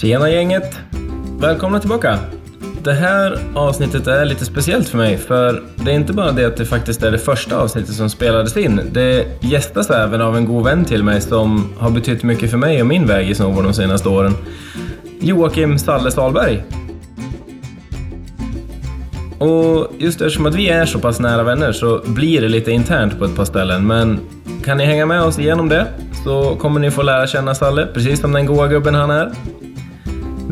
Tjena gänget! Välkomna tillbaka! Det här avsnittet är lite speciellt för mig, för det är inte bara det att det faktiskt är det första avsnittet som spelades in. Det gästas även av en god vän till mig som har betytt mycket för mig och min väg i snowboard de senaste åren. Joakim Salle Salberg. Och just eftersom att vi är så pass nära vänner så blir det lite internt på ett par ställen, men kan ni hänga med oss igenom det så kommer ni få lära känna Salle, precis som den goa gubben han är.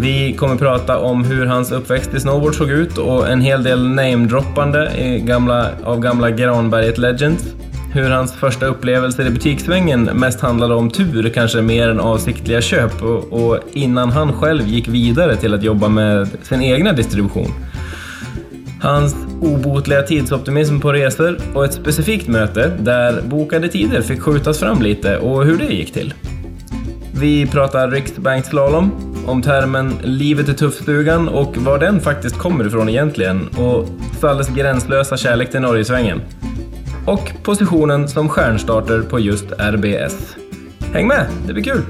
Vi kommer prata om hur hans uppväxt i snowboard såg ut och en hel del namedroppande gamla, av gamla Granberget Legends. Hur hans första upplevelser i butikssvängen mest handlade om tur, kanske mer än avsiktliga köp och, och innan han själv gick vidare till att jobba med sin egna distribution. Hans obotliga tidsoptimism på resor och ett specifikt möte där bokade tider fick skjutas fram lite och hur det gick till. Vi pratar riksbankslalom, om termen “livet i tuffstugan” och var den faktiskt kommer ifrån egentligen och Salles gränslösa kärlek till Norgesvängen. Och positionen som stjärnstarter på just RBS. Häng med, det blir kul!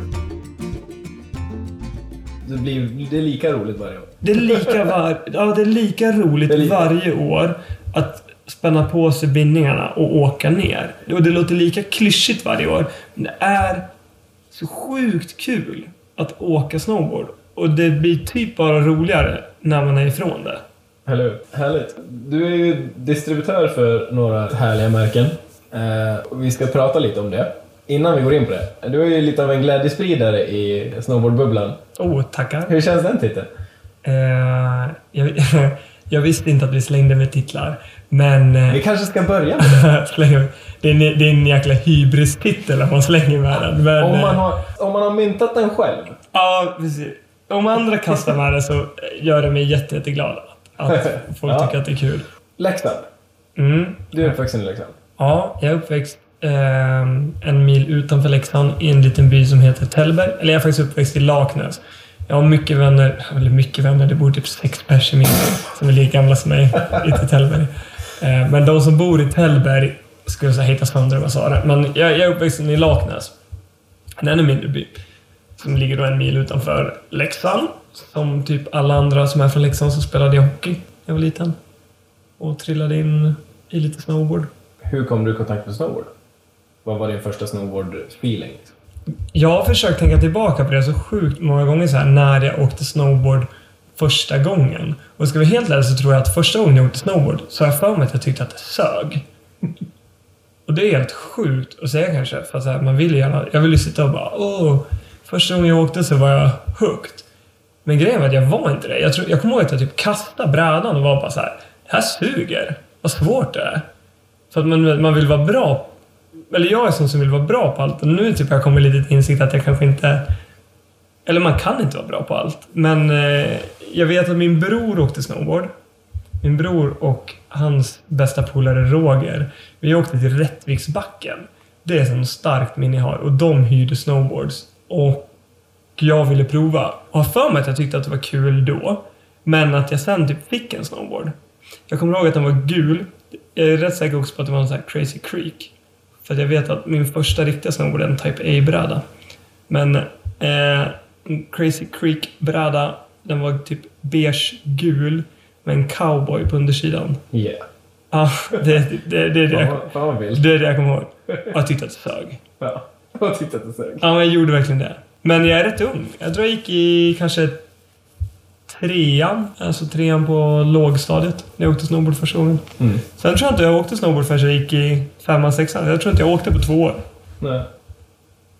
Det, blir, det är lika roligt varje år. Det är lika, var, ja, det är lika roligt Det är lika. varje år att spänna på sig bindningarna och åka ner. Och det låter lika klyschigt varje år, men det är så sjukt kul att åka snowboard. Och det blir typ bara roligare när man är ifrån det. Eller hur? Härligt. Du är ju distributör för några härliga märken. Eh, vi ska prata lite om det. Innan vi går in på det. Du är ju lite av en glädjespridare i snowboardbubblan. Oh, tackar. Hur känns den titeln? Eh, jag, jag visste inte att vi slängde med titlar, men... eh, Vi kanske ska börja med det. det, är en, det är en jäkla hybris-titel om man slänger med den. Men, Om man eh, har, om man har myntat den själv. Ja, precis. Om andra kastar med det så gör det mig jätte, jätteglad att, att folk Ja. tycker att det är kul. Leksand. Mm. Du är uppvuxen i Leksand. Ja, jag är uppväxt eh, en mil utanför Leksand i en liten by som heter Tällberg. Eller jag är faktiskt uppväxt i Laknäs. Jag har mycket vänner, eller mycket vänner, det bor typ sex pers i min by som är lika gamla som mig ute i Tällberg. Eh, men de som bor i Tällberg skulle säga heta sönder vad jag sa det. Men jag, jag är uppväxt i Laknäs. En ännu mindre by. Som ligger då en mil utanför Leksand. Som typ alla andra som är från Leksand så spelade jag hockey när jag var liten. Och trillade in i lite snowboard. Hur kom du i kontakt med snowboard? Vad var din första snowboard-feeling? Jag har försökt tänka tillbaka på det så sjukt många gånger så här när jag åkte snowboard första gången. Och ska vi helt ärlig så tror jag att första gången jag åkte snowboard så har jag för mig att jag tyckte att det sög. Och det är helt sjukt att säga kanske, för att så här, man vill ju gärna... Jag vill ju sitta och bara åh, första gången jag åkte så var jag hooked. Men grejen var att jag var inte det. Jag, tror, jag kommer ihåg att jag typ kastade brädan och var bara så här, det här suger. Vad svårt det är. För att man, man vill vara bra eller jag är sån som vill vara bra på allt och nu typ har jag kommit lite till insikt att jag kanske inte... Eller man kan inte vara bra på allt. Men eh, jag vet att min bror åkte snowboard. Min bror och hans bästa polare Roger. Vi åkte till Rättviksbacken. Det är ett sånt starkt minne jag har. Och de hyrde snowboards. Och jag ville prova. Och har för mig att jag tyckte att det var kul då. Men att jag sen typ fick en snowboard. Jag kommer ihåg att den var gul. Jag är rätt säker också på att det var en sån här Crazy Creek. För jag vet att min första riktiga snowboard är en Type A-bräda. Men eh, Crazy Creek-bräda, den var typ beige-gul med en cowboy på undersidan. Yeah. Ja, det, det, det, är det, jag, det är det jag kommer ihåg. Och jag tyckte att det sög. Ja. Jag tyckte att det sög. Ja, men jag gjorde verkligen det. Men jag är rätt ung. Jag tror jag gick i kanske trean, alltså trean på lågstadiet, när jag åkte snowboard första gången. Mm. Sen tror jag inte jag åkte snowboard förrän jag gick i femman, sexan. Jag tror inte jag åkte på två år. Nej.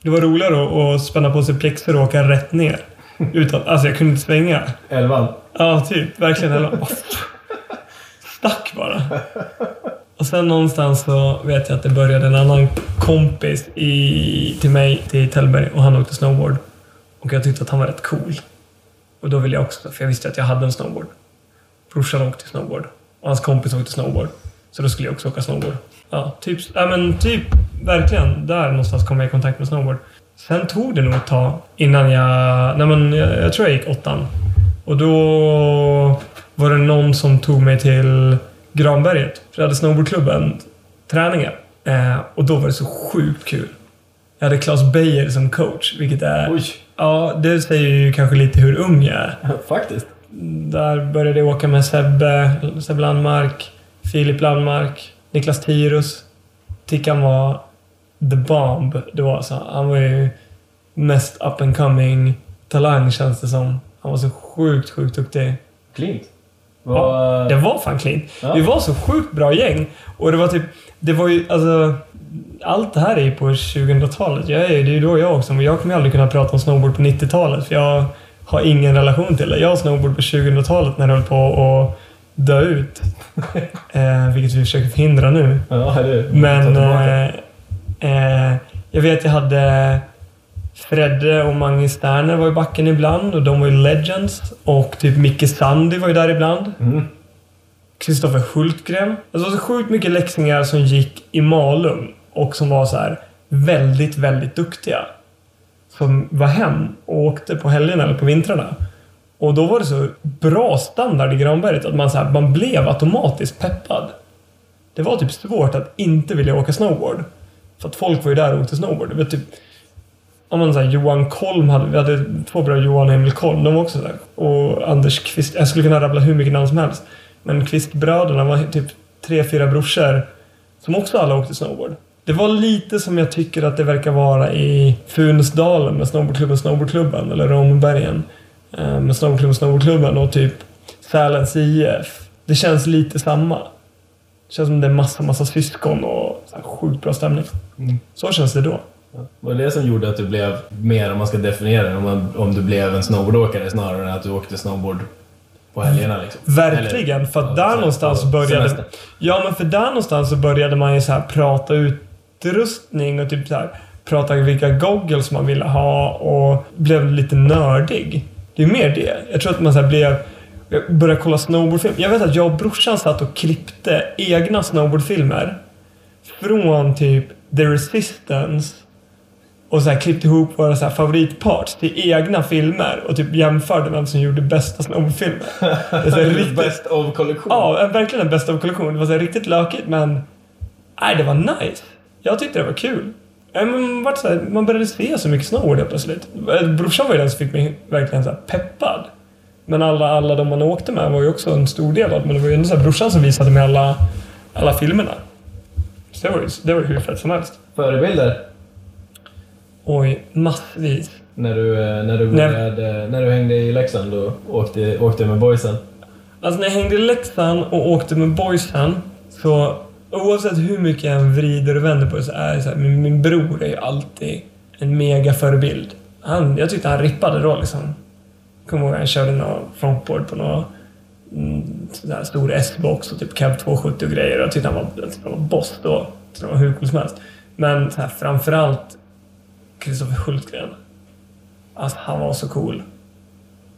Det var roligare att, spänna på sig plexer och åka rätt ner. Utan, alltså jag kunde inte svänga. Elvan. Ja, typ. Verkligen. Oh, stack bara. Och sen någonstans så vet jag att det började en annan kompis i, till mig, till Tällberg, och han åkte snowboard. Och jag tyckte att han var rätt cool. Och då ville jag också, för jag visste att jag hade en snowboard. Brorsan åkte snowboard. Och hans kompis åkte snowboard. Så då skulle jag också åka snowboard. Ja, typ, ja, men typ verkligen. Där någonstans kom jag i kontakt med snowboard. Sen tog det nog ett tag innan jag... Nej men jag, jag tror jag gick åttan. Och då var det någon som tog mig till Granberget. För jag hade snowboardklubben träningar. Eh, och då var det så sjukt kul. Jag hade Claes Beijer som coach, vilket är... Oj. Ja, det säger ju kanske lite hur ung jag är. Faktiskt. Där började jag åka med Sebbe, Sebbe Landmark, Filip Landmark, Niklas Tirus. Tickan var the bomb då alltså. Han var ju mest up and coming talang känns det som. Han var så sjukt, sjukt duktig. Klint. Ja, det var fan clean. Ja. Vi var så sjukt bra gäng. Och det var typ... Det var ju alltså... Allt det här är ju på 2000-talet. Jag är, det är ju då jag också, men jag kommer aldrig kunna prata om snowboard på 90-talet för jag har ingen relation till det. Jag har snowboard på 2000-talet när det höll på att dö ut. eh, vilket vi försöker förhindra nu. Ja, det Men eh, eh, jag vet jag hade Fredde och Mange Sterner var i backen ibland och de var ju legends. Och typ Micke Sandi var ju där ibland. Mm. Kristoffer Hultgren. Alltså, så sjukt mycket läxingar som gick i Malung och som var så här väldigt, väldigt duktiga. Som var hem och åkte på helgerna eller på vintrarna. Och då var det så bra standard i Granberget att man, så här, man blev automatiskt peppad. Det var typ svårt att inte vilja åka snowboard. För att folk var ju där och åkte snowboard. Det var typ, men så här, Johan Kolm hade, vi hade två bröder, Johan och Emil Kolm, de var också där. Och Anders Kvist, jag skulle kunna rabbla hur mycket namn som helst. Men Kvistbröderna var typ tre, fyra brorsor som också alla åkte snowboard. Det var lite som jag tycker att det verkar vara i Funäsdalen med snowboardklubben Snowboardklubben, eller Rombergen eh, med snowboardklubben Snowboardklubben och typ Sälens IF. Det känns lite samma. Det känns som det är massa, massa syskon och så här sjukt bra stämning. Mm. Så känns det då. Var det det som gjorde att du blev mer, om man ska definiera det, om, man, om du blev en snowboardåkare snarare än att du åkte snowboard på helgerna? Liksom? Verkligen, för att där någonstans på började... semester. Ja, men för där någonstans så började man ju så här prata utrustning och typ så här prata vilka goggles man ville ha och blev lite nördig. Det är mer det. Jag tror att man så blev... jag Började kolla snowboardfilm. Jag vet att jag och brorsan satt och klippte egna snowboardfilmer. Från typ The Resistance och så här klippte ihop våra så här favoritparts till egna filmer och typ jämförde vem som gjorde bästa här riktigt, Best of kollektion. ja, en- verkligen en bästa av kollektion. Det var så här riktigt lökigt men... Nej, det var nice. Jag tyckte det var kul. Man, vart så här, man började se så mycket snowboard helt plötsligt. Eh, Brorsan var ju den som fick mig verkligen så peppad. Men alla, alla de man åkte med var ju också en stor del av det. Men det var ju ändå så här brorsan som visade mig alla, alla filmerna. Så det var ju det var hur fett som helst. Förebilder? Oj, massvis. När du, eh, när du, började, när du hängde i Leksand och åkte, åkte med boysen? Alltså när jag hängde i Leksand och åkte med boysen så oavsett hur mycket jag vrider och vänder på det så är det så här, min, min bror är ju alltid en mega förebild. Han, jag tyckte han rippade då liksom. Kommer ihåg han körde någon frontboard på någon mm, sån stor S-box och typ cab 270 och grejer. Jag tyckte han var, jag tyckte han var boss då. Jag tyckte han var hur cool som helst. Men så här, framförallt Kristoffer Hultgren. Alltså han var så cool.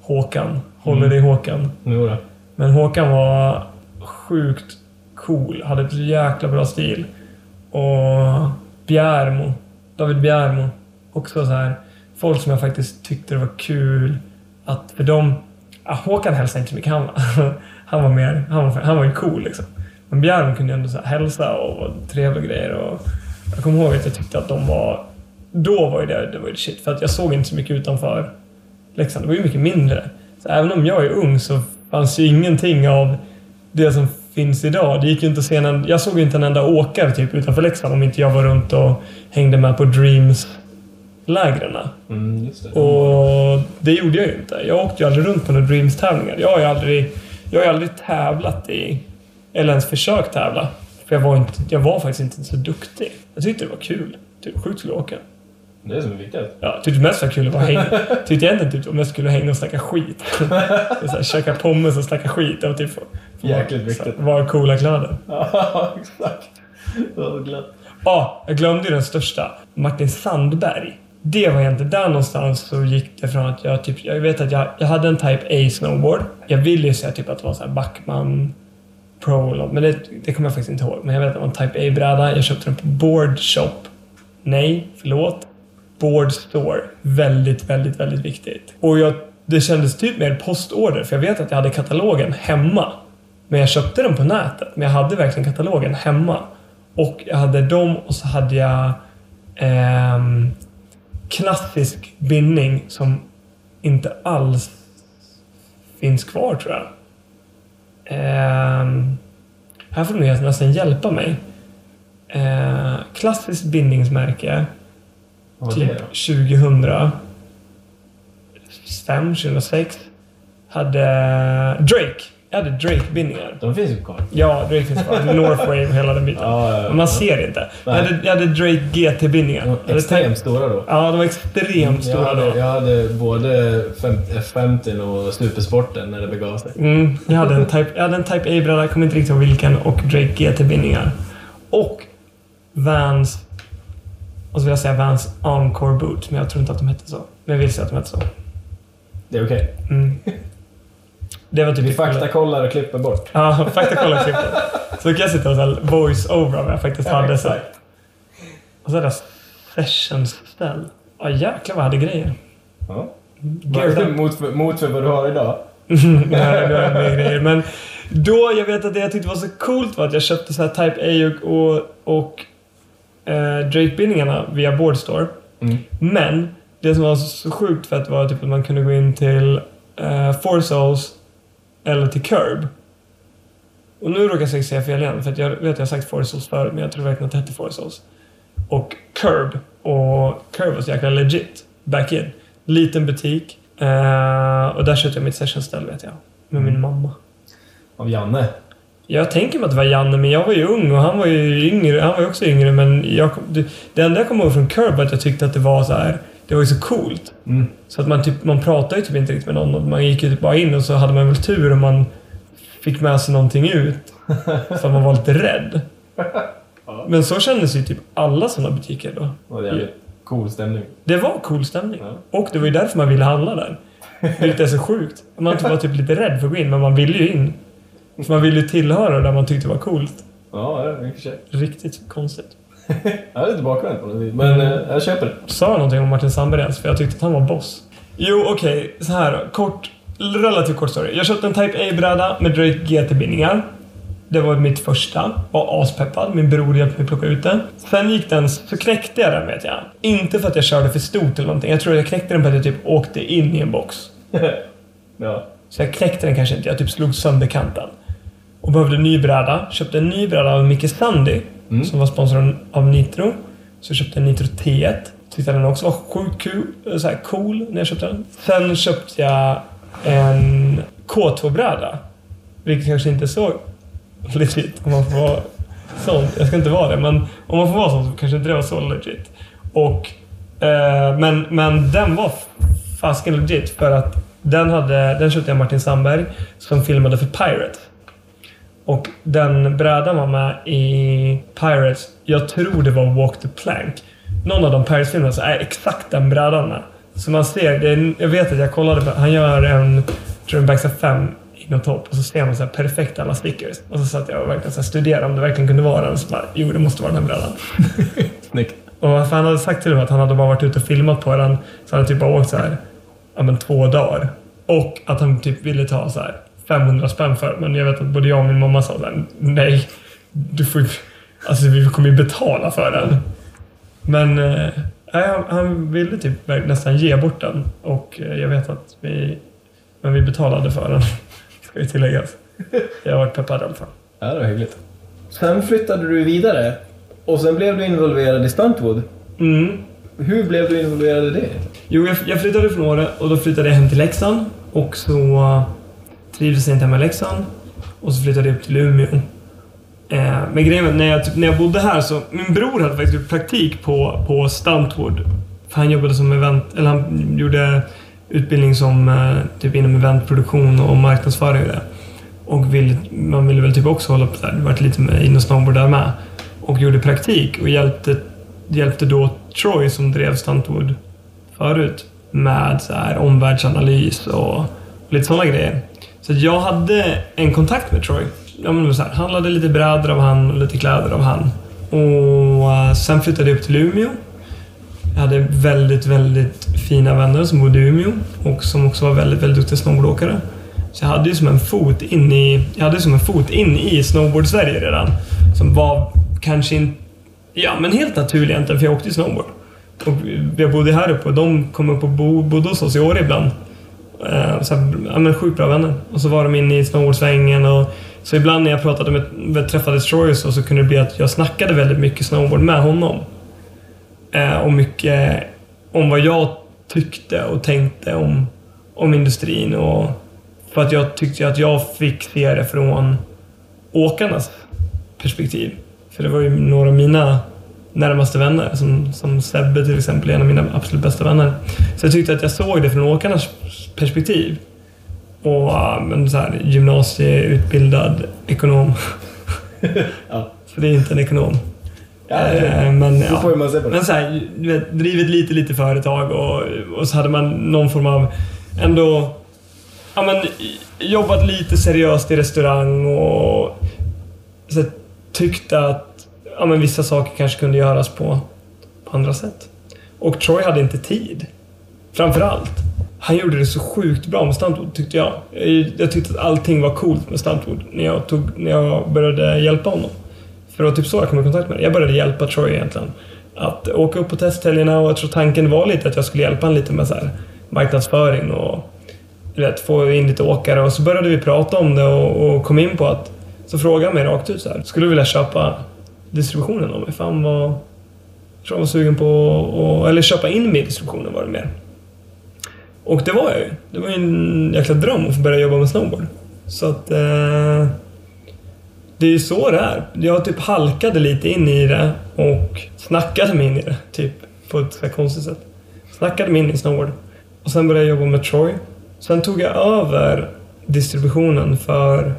Håkan. Håller dig Håkan. Jo då. Men Håkan var sjukt cool. Hade ett jäkla bra stil. Och Bjärmo. David Bjärmo. Också så här. Folk som jag faktiskt tyckte det var kul att... För dem... Ja, Håkan hälsade inte så mycket. Han, var- han var mer... Han var, han var ju cool liksom. Men Bjärmo kunde ju ändå så här hälsa och var trevliga grejer. Och jag kommer ihåg att jag tyckte att de var... Då var ju det, det var ju shit. För att jag såg inte så mycket utanför Leksand. Det var ju mycket mindre. Så även om jag är ung så fanns ju ingenting av det som finns idag. Det gick ju inte att se en, Jag såg ju inte en enda åkare typ utanför Leksand om inte jag var runt och hängde med på Dreams-lägren. Mm, just det. Och det gjorde jag ju inte. Jag åkte ju aldrig runt på några Dreams-tävlingar. Jag har ju aldrig, jag har aldrig tävlat i... Eller ens försökt tävla. För jag var, inte, jag var faktiskt inte så duktig. Jag tyckte det var kul. Typ sjukt skulle åka. Det är som är viktigt. Ja, tyckte mest var kul att vara hänga. Tyckte egentligen typ om jag skulle hänga och snacka skit. så här, käka pommes och snacka skit. Var typ... Jäkligt viktigt. här, Var coola kläder. Ja, exakt. Ja, jag glömde ju den största. Martin Sandberg. Det var egentligen där någonstans så gick det från att jag typ... Jag vet att jag, jag hade en Type A snowboard. Jag ville ju säga typ att det var så här Backman Pro eller men det, det kommer jag faktiskt inte ihåg. Men jag vet att det var en Type A-bräda. Jag köpte den på Board Shop. Nej, förlåt. Board Store. Väldigt, väldigt, väldigt viktigt. Och jag, det kändes typ mer postorder, för jag vet att jag hade katalogen hemma. Men jag köpte den på nätet, men jag hade verkligen katalogen hemma. Och jag hade dem och så hade jag... eh, klassisk bindning som inte alls finns kvar tror jag. Eh, här får ni nästan hjälpa mig. Eh, klassiskt bindningsmärke. Vad var typ det då? 2005, 2006. Hade Drake. Jag hade Drake-bindningar. De finns ju kvar. Ja, Drake finns kvar. Northwave, hela den biten. Ja, ja, ja. Man ser inte. Jag hade, jag hade Drake GT-bindningar. Jag extremt stora då. Ja, de var extremt Jag stora hade, då. jag hade både fem- F50 och Supersporten när det begav sig. Mm, jag, hade en Type, jag hade en Type A-bräda, jag kommer inte riktigt ihåg vilken, och Drake GT-bindningar. Och Vans... Och så vill jag säga Vans Encore Boot, men jag tror inte att de hette så. Men jag vill säga att de hette så. Det är okej. Mm. Det var typ... Vi faktakollar och klipper bort. Ja, faktakolla klippet. Så kan jag sitta och så voice-over vad jag faktiskt hade. Så. Och så hade jag session-ställ. Ja, jäklar vad jag hade grejer. Ja. Up. mot, mot för vad du har idag. Nej, det var mer grejer. Men då, jag vet att det jag tyckte var så coolt var att jag köpte så här Type A och, och, och eh, Drake-bindningarna via Boardstore. Mm. Men det som var så sjukt för att var typ att man kunde gå in till eh, Four Souls eller till Curb. Och nu råkar jag säga fel igen för jag vet att jag har sagt Four Souls förut men jag tror verkligen att det hette Four Souls. Och Curb. Och Curb var så jäkla legit. Back in. Liten butik. Eh, och där köpte jag mitt sessionställ vet jag. Med min mamma. Av Janne. Jag tänker mig att det var Janne, men jag var ju ung och han var ju yngre. Han var ju också yngre, men jag, det, enda jag kommer ihåg från Curb var att jag tyckte att det var så här. Det var ju så coolt. Mm. Så att man, typ, man pratade ju typ inte riktigt med någon. Man gick ju typ bara in och så hade man väl tur om man fick med sig någonting ut. För man var lite rädd. Men så kändes ju typ alla sådana butiker då. Och det jävligt cool stämning. Det var cool stämning. Ja. Och det var ju därför man ville handla där. Vilket är så sjukt. Man var typ lite rädd för att gå in, men man ville ju in. Man ville ju tillhöra där man tyckte var coolt. Ja, det är mycket sig. Riktigt konstigt. Jag är lite bakvänt på något vis, men eh, jag köper det. Sa jag någonting om Martin Sandberg ens? För jag tyckte att han var boss. Jo, okej. Så här då. Kort, relativt kort story. Jag köpte en Type A-bräda med Drake GT-bindningar. Det var mitt första. Var aspeppad. Min bror hjälpte mig plocka ut den. Sen gick den, så knäckte jag den vet jag. Inte för att jag körde för stort eller någonting. Jag tror jag knäckte den för att jag typ åkte in i en box. ja. Så jag knäckte den kanske inte. Jag typ slog sönder kanten. Och behövde en ny bräda. Köpte en ny bräda av Micke Sandy. Mm. Som var sponsrad av Nitro. Så jag köpte en Nitro T1. Tyckte den också var sjukt kul, så här cool när jag köpte den. Sen köpte jag en K2-bräda. Vilket kanske inte är så legit om man får vara sån. Jag ska inte vara det, men om man får vara sån så kanske inte det var så legit. Och, eh, men, men den var fasken legit för att den, hade, den köpte jag Martin Sandberg som filmade för Pirates. Och den brädan var med i Pirates, jag tror det var Walk the Plank. Någon av de Pirates-filmerna så är exakt den brädan med. Så man ser, det är, jag vet att jag kollade på, han gör en Dream Backside 5 inom topp och så ser man så här perfekt alla stickers. Och så satt jag och verkligen så studerade om det verkligen kunde vara den. Så bara, jo det måste vara den här brädan. Snyggt. Och för han hade sagt till mig att han hade bara varit ute och filmat på den. Så han hade typ bara åkt så här, ja men två dagar. Och att han typ ville ta så här 500 spänn för Men jag vet att både jag och min mamma sa så här, nej. Du får ju, alltså vi kommer ju betala för den. Men eh, han, han ville typ nästan ge bort den. Och eh, jag vet att vi, men vi betalade för den. Ska ju tilläggas. Jag har varit peppad i alla fall. Ja, det var hyggligt. Sen flyttade du vidare och sen blev du involverad i Stuntwood. Mm. Hur blev du involverad i det? Jo, jag, jag flyttade från Åre och då flyttade jag hem till Leksand. Och så trivdes inte hemma i Leksand. Och så flyttade jag upp till Umeå. Eh, men grejen var, när jag, typ, när jag bodde här så... Min bror hade faktiskt gjort praktik på, på Stuntwood. För han jobbade som event... Eller han gjorde utbildning som eh, typ inom eventproduktion och marknadsföring och det. Och vill, man ville väl typ också hålla på där. Det var lite med in snowboard där med. Och gjorde praktik och hjälpte, hjälpte då Troy som drev Stuntwood förut med så här omvärldsanalys och lite sådana grejer. Så att jag hade en kontakt med Troy. Ja, men så här, handlade lite brädor av han och lite kläder av han. Och eh, sen flyttade jag upp till Umeå. Jag hade väldigt, väldigt fina vänner som bodde i Umeå och som också var väldigt, väldigt duktiga snowboardåkare. Så jag hade ju som en fot in i, jag hade som en fot in i snowboard-Sverige redan. Som var kanske inte, ja men helt naturlig egentligen för jag åkte ju snowboard. Och jag bodde här uppe och de kom upp och bo, bodde hos oss i år ibland. Eh, så här, ja, men sjukt bra vänner. Och så var de inne i snowboardsvängen och så ibland när jag pratade med, med träffade Troyes så, så kunde det bli att jag snackade väldigt mycket snowboard med honom. Eh, och mycket om vad jag tyckte och tänkte om, om industrin och för att jag tyckte att jag fick se det från åkarnas perspektiv. För det var ju några av mina närmaste vänner, som, som Sebbe till exempel, en av mina absolut bästa vänner. Så jag tyckte att jag såg det från åkarnas perspektiv. Och men så här, gymnasieutbildad ekonom. Ja. Så det är inte en ekonom. Ja, det- Eh, men, ja. får man se på det. Men så här, du vet, drivit lite, lite företag och, och så hade man någon form av ändå ja, men, jobbat lite seriöst i restaurang och så här, tyckte att ja, men, vissa saker kanske kunde göras på, på andra sätt. Och Troy hade inte tid. Framför allt. Han gjorde det så sjukt bra med stuntwood tyckte jag. Jag- tyckte att allting var coolt med stuntwood när jag, tog, när jag började hjälpa honom. För det var typ så jag kom i kontakt med det. Jag började hjälpa Troy egentligen. Att åka upp på testhelgerna och jag tror tanken var lite att jag skulle hjälpa honom lite med så här marknadsföring och vet, få in lite åkare. Och så började vi prata om det och, och kom in på att... Så frågade han mig rakt ut så här. Skulle du vilja köpa distributionen av mig? Fan vad... Jag tror han var sugen på att... Eller köpa in mig i distributionen var det mer. Och det var jag ju. Det var ju en jäkla dröm att få börja jobba med snowboard. Så att... Eh, det är ju så det är. Jag typ halkade lite in i det och snackade mig in i det. Typ på ett så här konstigt sätt. Snackade mig in i snowboard. Och sen började jag jobba med Troy. Sen tog jag över distributionen för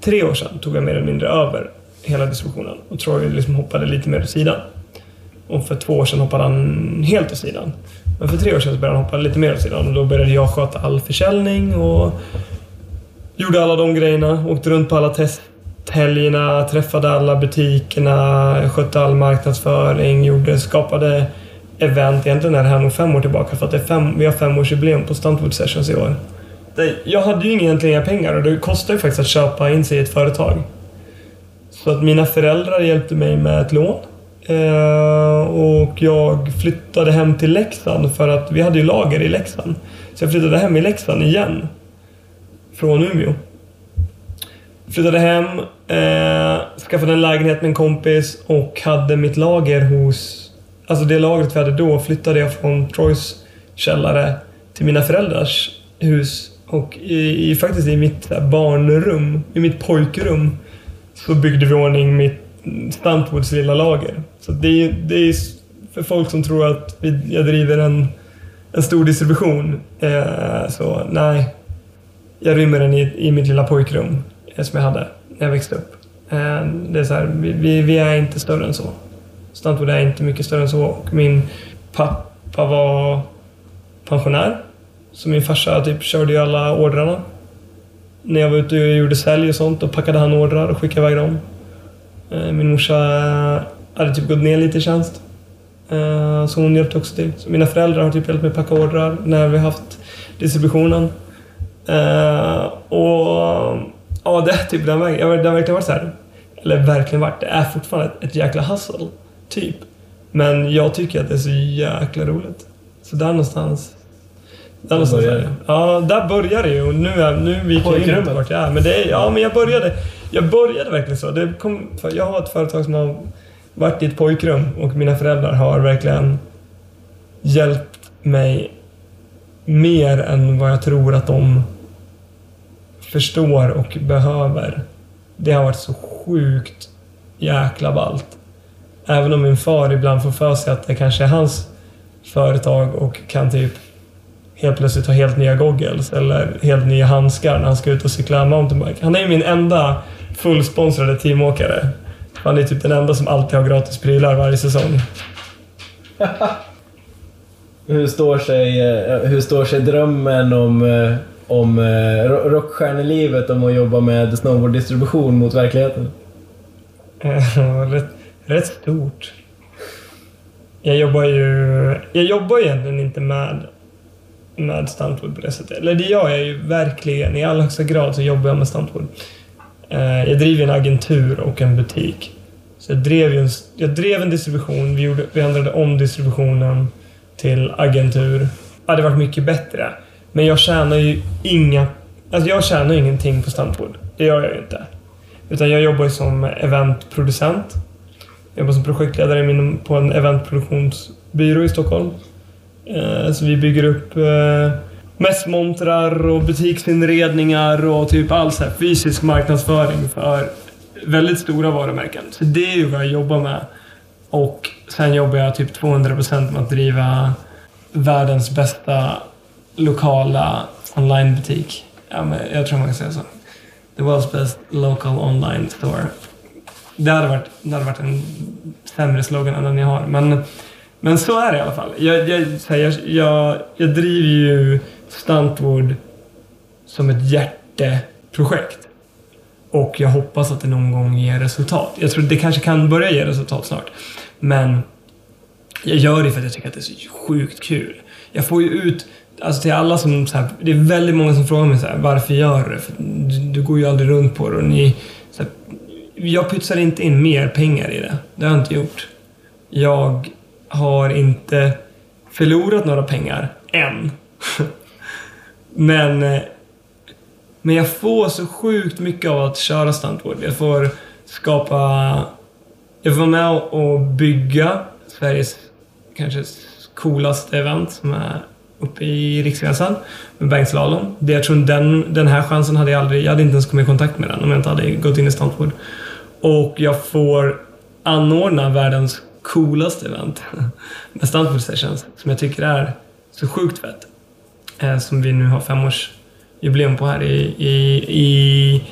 tre år sedan. Tog jag mer eller mindre över hela distributionen. Och Troy liksom hoppade lite mer åt sidan. Och för två år sedan hoppade han helt åt sidan. Men för tre år sedan började han hoppa lite mer åt sidan. Och då började jag sköta all försäljning och gjorde alla de grejerna. Åkte runt på alla testhelgerna, träffade alla butikerna, skötte all marknadsföring, gjorde, skapade event. Egentligen är det här nog fem år tillbaka för att det är fem, vi har femårsjubileum på Stuntwood Sessions i år. Jag hade ju egentligen inga pengar och det kostar ju faktiskt att köpa in sig i ett företag. Så att mina föräldrar hjälpte mig med ett lån. Eh, och jag flyttade hem till Leksand för att vi hade ju lager i Leksand. Så jag flyttade hem i Leksand igen. Från Umeå. Flyttade hem, eh, skaffade en lägenhet med en kompis och hade mitt lager hos... Alltså det lagret vi hade då flyttade jag från Troys källare till mina föräldrars hus. Och i, i, faktiskt i mitt barnrum, i mitt pojkrum, så byggde vi i ordning mitt Stuntwoods lilla lager. Så det är, det är för folk som tror att vi, jag driver en, en stor distribution. Eh, så nej, jag rymmer den i, i mitt lilla pojkrum eh, som jag hade när jag växte upp. Eh, det är så här, vi, vi, vi är inte större än så. Stuntwood är inte mycket större än så. Och min pappa var pensionär. Så min farsa typ körde ju alla ordrarna. När jag var ute och gjorde sälj och sånt, då packade han ordrar och skickade iväg dem. Eh, Min morsa hade typ gått ner lite i tjänst. Eh, Så hon hjälpte också till. Så mina föräldrar har typ hjälpt mig packa ordrar när vi haft distributionen. Eh, Och ja, det är typ den vägen. Det har verkligen varit så här. Eller verkligen varit. Det är fortfarande ett, ett jäkla hustle. Typ. Men jag tycker att det är så jäkla roligt. Så där någonstans. Där någonstans det. Ja, där börjar det ju. Och nu, är, nu viker jag in Pojkrummet. lite vart jag är. Men det är, ja, men jag började, jag började verkligen så. Det kom, jag har ett företag som har varit i ett pojkrum och mina föräldrar har verkligen hjälpt mig mer än vad jag tror att de förstår och behöver. Det har varit så sjukt jäkla ballt. Även om min far ibland får för sig att det kanske är hans företag och kan typ helt plötsligt ha helt nya goggles eller helt nya handskar när han ska ut och cykla mountainbike. Han är ju min enda fullsponsrade teamåkare. Han är typ den enda som alltid har gratis prylar varje säsong. Hur står sig, eh, hur står sig drömmen om, eh, om eh, ro- rockstjärnelivet om att jobba med snowboarddistribution mot verkligheten? Rätt, rätt stort. Jag jobbar ju... Jag jobbar egentligen inte med, med stuntwood på det sättet. Eller det gör jag ju verkligen. I allra högsta grad så jobbar jag med stuntwood. Eh, Jag driver en agentur och en butik Så jag drev, en, jag drev en distribution, vi, gjorde, vi ändrade om distributionen till agentur. Det hade varit mycket bättre. Men jag tjänar ju inga... Alltså jag tjänar ju ingenting på Stuntwood. Det gör jag ju inte. Utan jag jobbar ju som eventproducent. Jag jobbar som projektledare på en eventproduktionsbyrå i Stockholm. Eh, så vi bygger upp eh, mässmontrar och butiksinredningar och typ all så här fysisk marknadsföring för väldigt stora varumärken. Så det är ju vad jag jobbar med. Och sen jobbar jag typ 200% med att driva världens bästa lokala onlinebutik. Ja, men jag tror man kan säga så. The world's best local online store. Det hade varit, det hade varit en sämre slogan än den jag har. Men, men så är det i alla fall. Jag, jag, här, jag, jag, jag driver ju Stuntwood som ett hjärteprojekt. Och jag hoppas att det någon gång ger resultat. Jag tror det kanske kan börja ge resultat snart. Men jag gör det för att jag tycker att det är så sjukt kul. Jag får ju ut, alltså till alla som så här, det är väldigt många som frågar mig så här, varför gör du det? För du, du går ju aldrig runt på det och ni, så här, jag pytsar inte in mer pengar i det. Det har jag inte gjort. Jag har inte förlorat några pengar, än. Men, eh, men jag får så sjukt mycket av att köra stuntboard. Jag får skapa... Jag får vara med och bygga Sveriges kanske coolaste event som är uppe i Riksgränsen med bergslalom. Det jag tror den, den här chansen hade jag aldrig... Jag hade inte ens kommit i kontakt med den om jag inte hade gått in i stuntboard. Och jag får anordna världens coolaste event med stuntboard sessions som jag tycker är så sjukt fett. Eh, som vi nu har femårsjubileum på här i, i, i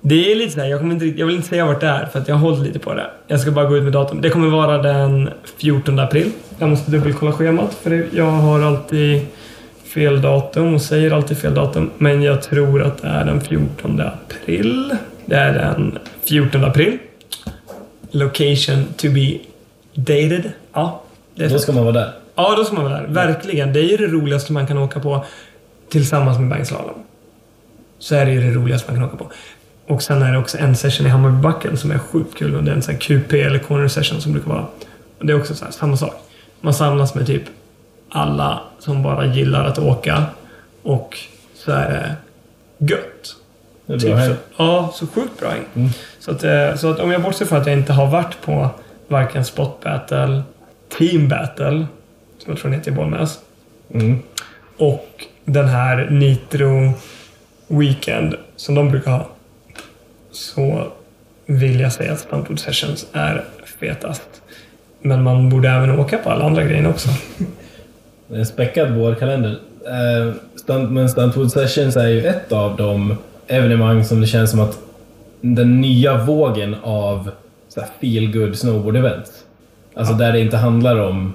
det är lite såhär, jag, kommer inte, jag vill inte säga vart det är för att jag har hållit lite på det. Jag ska bara gå ut med datum. Det kommer vara den 14 april. Jag måste dubbelkolla schemat för jag har alltid fel datum och säger alltid fel datum. Men jag tror att det är den 14 april. Det är den 14 april. Location to be dated. Ja, det är Då ska man vara där. Ja, då ska man vara där. Verkligen. Det är ju det roligaste man kan åka på tillsammans med bankslalom. Så är det ju det roligaste man kan åka på. Och sen är det också en session i Hammarbybacken som är sjukt kul. Och det är en sån här QP eller corner session som brukar vara. Och det är också så här, samma sak. Man samlas med typ alla som bara gillar att åka. Och så är det gött. Det är Typ så, ja, så sjukt bra. Mm. Så, att, eh, så att om jag bortser från att jag inte har varit på varken spot battle, team battle, som jag tror den heter i Bollnäs, Mm. och den här Nitro Weekend som de brukar ha, så vill jag säga att Stuntwood Sessions är fetast. Men man borde även åka på alla andra grejer också. Det är en späckad vårkalender. Eh, stunt, men Stuntwood Sessions är ju ett av de evenemang som det känns som att den nya vågen av feel good snowboard-event. Alltså där det inte handlar om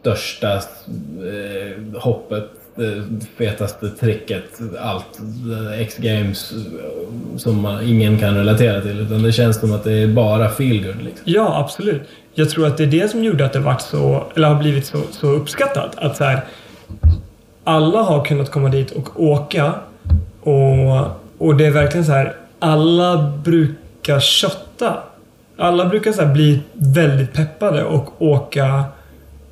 största eh, hoppet, eh, fetaste tricket, allt. Eh, X-games eh, som man, ingen kan relatera till. Utan det känns som att det är bara feelgood. Liksom. Ja, absolut. Jag tror att det är det som gjorde att det varit så, eller har blivit så, så uppskattat. Att så här, alla har kunnat komma dit och åka. Och, och det är verkligen så här, alla brukar kötta. Alla brukar så här bli väldigt peppade och åka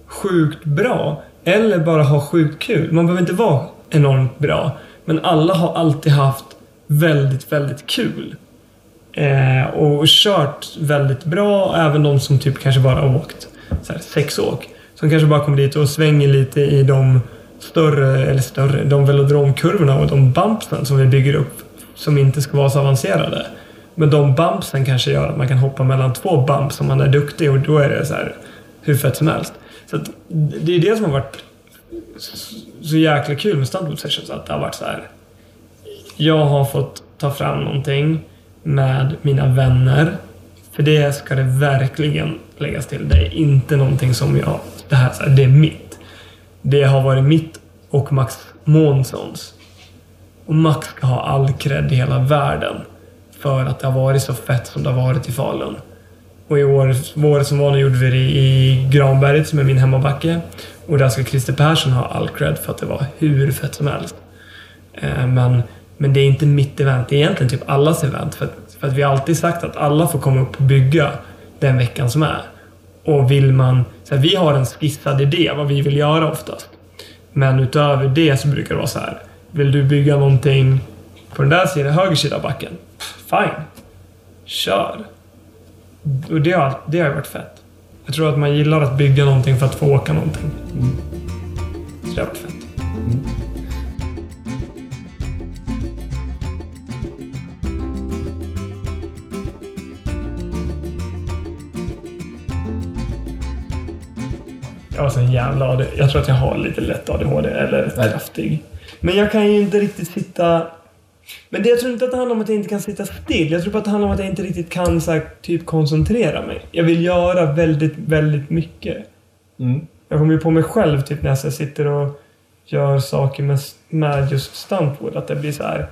sjukt bra. Eller bara ha sjukt kul. Man behöver inte vara enormt bra. Men alla har alltid haft väldigt, väldigt kul. Eh, och kört väldigt bra. Även de som typ kanske bara har åkt så här, sex åk. Som kanske bara kommer dit och svänger lite i de större, eller större, de velodromkurvorna och de bumpsen som vi bygger upp som inte ska vara så avancerade. Men de bumpsen kanske gör att man kan hoppa mellan två bumps om man är duktig och då är det så här hur fett som helst. Så att det är det som har varit så jäkla kul med Stuntwood Sessions. Att det har varit så här. Jag har fått ta fram någonting med mina vänner. För det ska det verkligen läggas till. Det är inte någonting som jag... Det här, så här, det är mitt. Det har varit mitt och Max Månssons. Och Max ska ha all cred i hela världen. För att det har varit så fett som det har varit i Falun. Och i år, vår som var nu gjorde vi det i Granberget som är min hemmabacke. Och där ska Christer Persson ha all cred för att det var hur fett som helst. Eh, men, men det är inte mitt event, det är egentligen typ allas event. För, att- För att vi har alltid sagt att alla får komma upp och bygga den veckan som är. Och vill man... Så här, vi har en skissad idé vad vi vill göra oftast. Men utöver det så brukar det vara så här. Vill du bygga någonting på den där sidan, höger sida av backen? Fine. Kör. Och det har, det har varit fett. Jag tror att man gillar att bygga någonting för att få åka någonting. Så det har varit fett. Jag har sån jävla AD. Jag tror att jag har lite lätt ADHD, eller kraftig. Men jag kan ju inte riktigt sitta... Men det, jag tror inte att det handlar om att jag inte kan sitta still. Jag tror bara att det handlar om att jag inte riktigt kan så här, typ koncentrera mig. Jag vill göra väldigt, väldigt mycket. Mm. Jag kommer ju på mig själv typ när jag sitter och gör saker med, med just Stuntwood. Att det blir så här.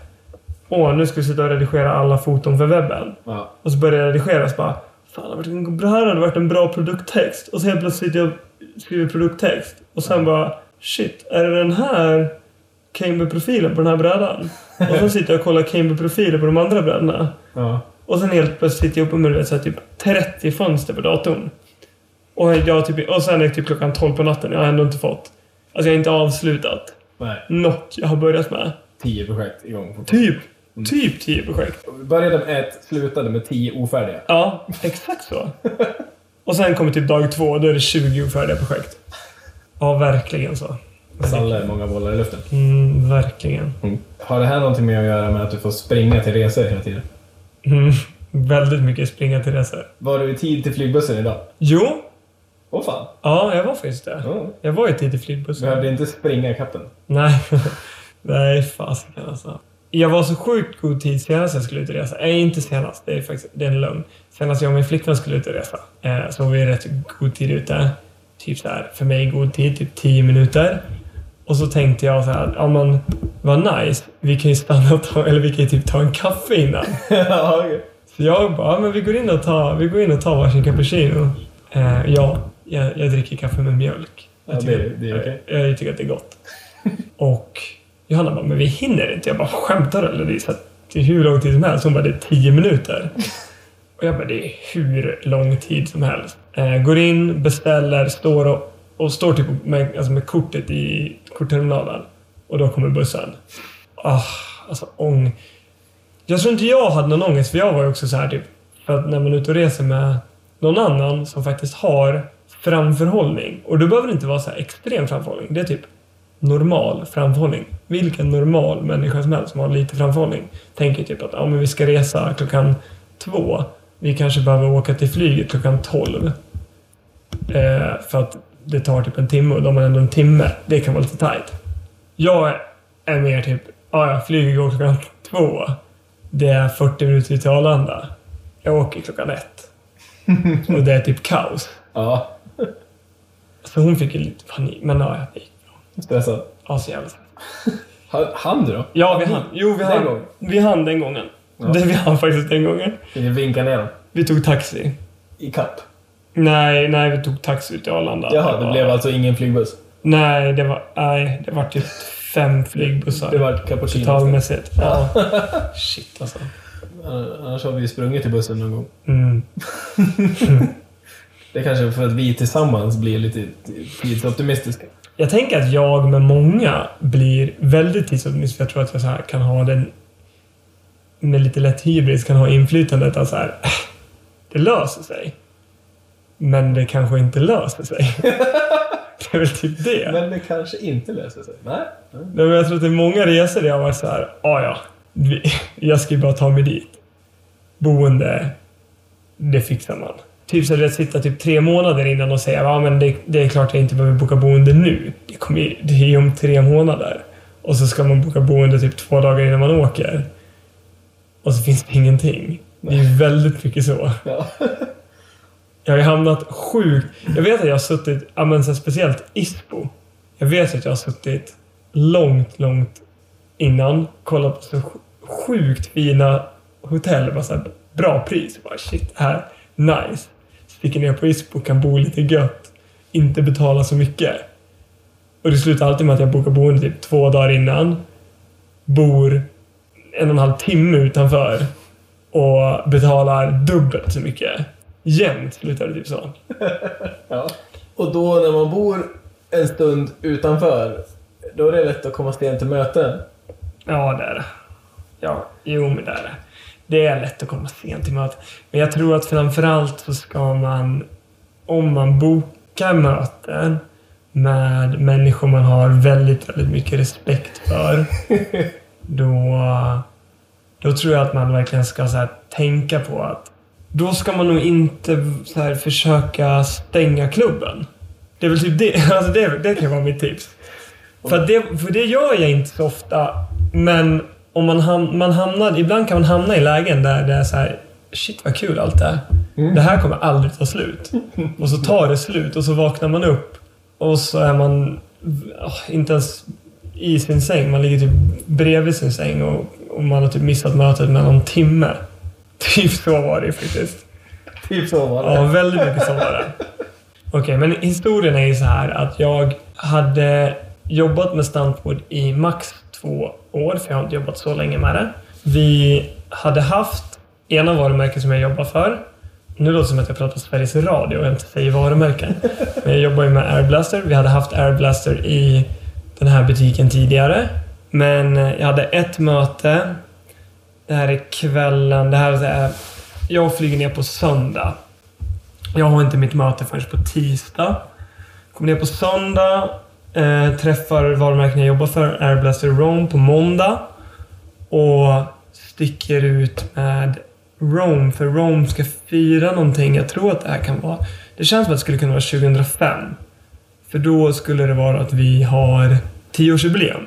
Åh, nu ska vi sitta och redigera alla foton för webben. Ja. Och så börjar jag redigera så bara Fan, det här hade varit en bra produkttext. Och så helt plötsligt jag skriver produkttext. Och sen bara Shit, är det den här Cambly-profilen på den här brädan? Och sen sitter jag och kollar Cambly-profiler på de andra brädorna. Ja. Och sen helt plötsligt sitter jag uppe med vet, så här, typ 30 fönster på datorn. Och, jag, typ, och sen är det typ klockan 12 på natten. Jag har ändå inte fått... Alltså jag har inte avslutat Nej. något jag har börjat med. Tio projekt igång. Typ, typ 10 projekt. Vi började med ett, slutade med tio ofärdiga. Ja, exakt så. Och sen kommer typ dag två då är det 20 ofärdiga projekt. Ja, verkligen så. Salle många bollar i luften. Mm, verkligen. Har det här någonting med att göra med att du får springa till resor hela tiden? Mm, väldigt mycket springa till resor. Var du i tid till flygbussen idag? Jo, Åh fan. ja, jag var faktiskt det. Ja. Jag var ju tid i flygbussen. Behövde inte springa ikapp den. Nej, nej fasiken alltså. Jag var så sjukt god tid senast jag skulle ut och resa. Nej, inte senast. Det är faktiskt det är en lögn. Senast jag och min flickvän skulle ut och resa eh, så var vi rätt god tid ute. Typ så här, för mig god tid, typ 10 minuter. Och så tänkte jag så här, ja men vad nice. Vi kan ju stanna och ta, eller vi kan ju typ ta en kaffe innan. ja. Så jag bara, ja, men vi går in och tar, vi går in och tar varsin cappuccino. Eh, ja, jag, jag dricker kaffe med mjölk. Jag Ja, tycker, det- det är okej. jag, jag tycker att det är gott. och Johanna bara, men vi hinner inte. Jag bara, skämtar du eller? Det är, så att, det är hur lång tid som helst. Hon bara, det är tio minuter. och jag bara, det är hur lång tid som helst. Eh, går in, beställer, står och, och står typ med, alltså med kortet i kortterminalen. Och då kommer bussen. Ah, alltså ång. Jag tror inte jag hade någon ångest, för jag var ju också så här typ, för att när man är ute och reser med någon annan som faktiskt har framförhållning, och då behöver det inte vara så här extrem framförhållning, det är typ normal framförhållning. Vilken normal människa som helst som har lite framförhållning tänker typ att ja, men vi ska resa klockan två. Vi kanske behöver åka till flyget klockan tolv. Eh, för att det tar typ en timme och de har ändå en timme. Det kan vara lite tight. Jag är mer typ, ja, ja, flyget går klockan två. Det är 40 minuter till Arlanda. Jag åker klockan ett. Och det är typ kaos. Ja. Så hon fick ju lite panik. Men ja, det gick bra. Stressad. Ja, så jävla Han- Han du då? Ja, vi hann. Jo, vi hann. Vi hann den gången. Ja. Det vi hann faktiskt den gången. Ni vinkar ner dem? Vi tog taxi. Ikapp? Nej, nej, vi tog taxi ut till Arlanda. Jaha, det var- blev alltså ingen flygbuss? Nej, det var... Nej, det var typ fem flygbussar. Det var cappuccino? Totalmässigt. Ja. Shit alltså. Annars har vi ju sprungit till bussen någon gång. Mm. Det är kanske för att vi tillsammans blir lite tidsoptimistiska. Jag tänker att jag med många blir väldigt tidsoptimist för jag tror att jag så kan ha den med lite lätt hybris kan ha inflytandet att så här, "Äh, det löser sig. Men det kanske inte löser sig. det är väl typ det. Men det kanske inte löser sig. Nej. Nej, men jag tror att det är många resor där jag varit så här, "Ah, ja, jag ska ju bara ta mig dit. Boende, det fixar man. Typ så att sitter typ tre månader innan och säger, ja men det, det är klart jag inte behöver boka boende nu. Det, kommer, det är ju om tre månader. Och så ska man boka boende typ två dagar innan man åker. Och så finns det ingenting. Det är väldigt mycket så. Ja. Jag har ju hamnat sjukt... Jag vet att jag har suttit, ja men så speciellt ISPO. Jag vet att jag har suttit långt, långt innan, kollat på så sjukt fina hotell. Bara så här, bra pris. Bara shit, här, nice. Sticker ner på ISPO, kan bo lite gött. Inte betala så mycket. Och det slutar alltid med att jag bokar boende typ två dagar innan. Bor en och en halv timme utanför. och betalar dubbelt så mycket. Jämt slutar det typ så. Ja. Och då när man bor en stund utanför, då är det lätt att komma sent till möten. Ja, det är det. Ja, jo men det är det. Det är lätt att komma sent till möten. Men jag tror att framförallt så ska man, om man bokar möten med människor man har väldigt, väldigt mycket respekt för, då, då tror jag att man verkligen ska så tänka på att då ska man nog inte så här, försöka stänga klubben. Det är väl typ det. Alltså det, det kan vara mitt tips. För, det, för det gör jag inte så ofta. Men om man, ham, man hamnar, ibland kan man hamna i lägen där det är så här, shit vad kul allt det är. Det här kommer aldrig ta slut. Och så tar det slut och så vaknar man upp och så är man åh, inte ens i sin säng. Man ligger typ bredvid sin säng och, och man har typ missat mötet med någon timme. Typ så var det faktiskt. Typ så var det. Ja, väldigt mycket så var det. Okej, men historien är ju så här att jag hade jobbat med stuntboard i max två år, för jag har inte jobbat så länge med det. Vi hade haft ena varumärket som jag jobbar för. Nu låter det som att jag pratar Sveriges Radio och inte säger varumärken. Men jag jobbar ju med Airblaster. Vi hade haft Airblaster i den här butiken tidigare. Men jag hade ett möte. Det här är kvällen. Det här är, jag flyger ner på söndag. Jag har inte mitt möte förrän på tisdag. Kommer ner på söndag, eh, träffar varumärken jag jobbar för, Airblaster Rome, på måndag. Och sticker ut med Rome, för Rome ska fira någonting. Jag tror att det här kan vara... Det känns som att det skulle kunna vara 2005. För då skulle det vara att vi har 10-årsjubileum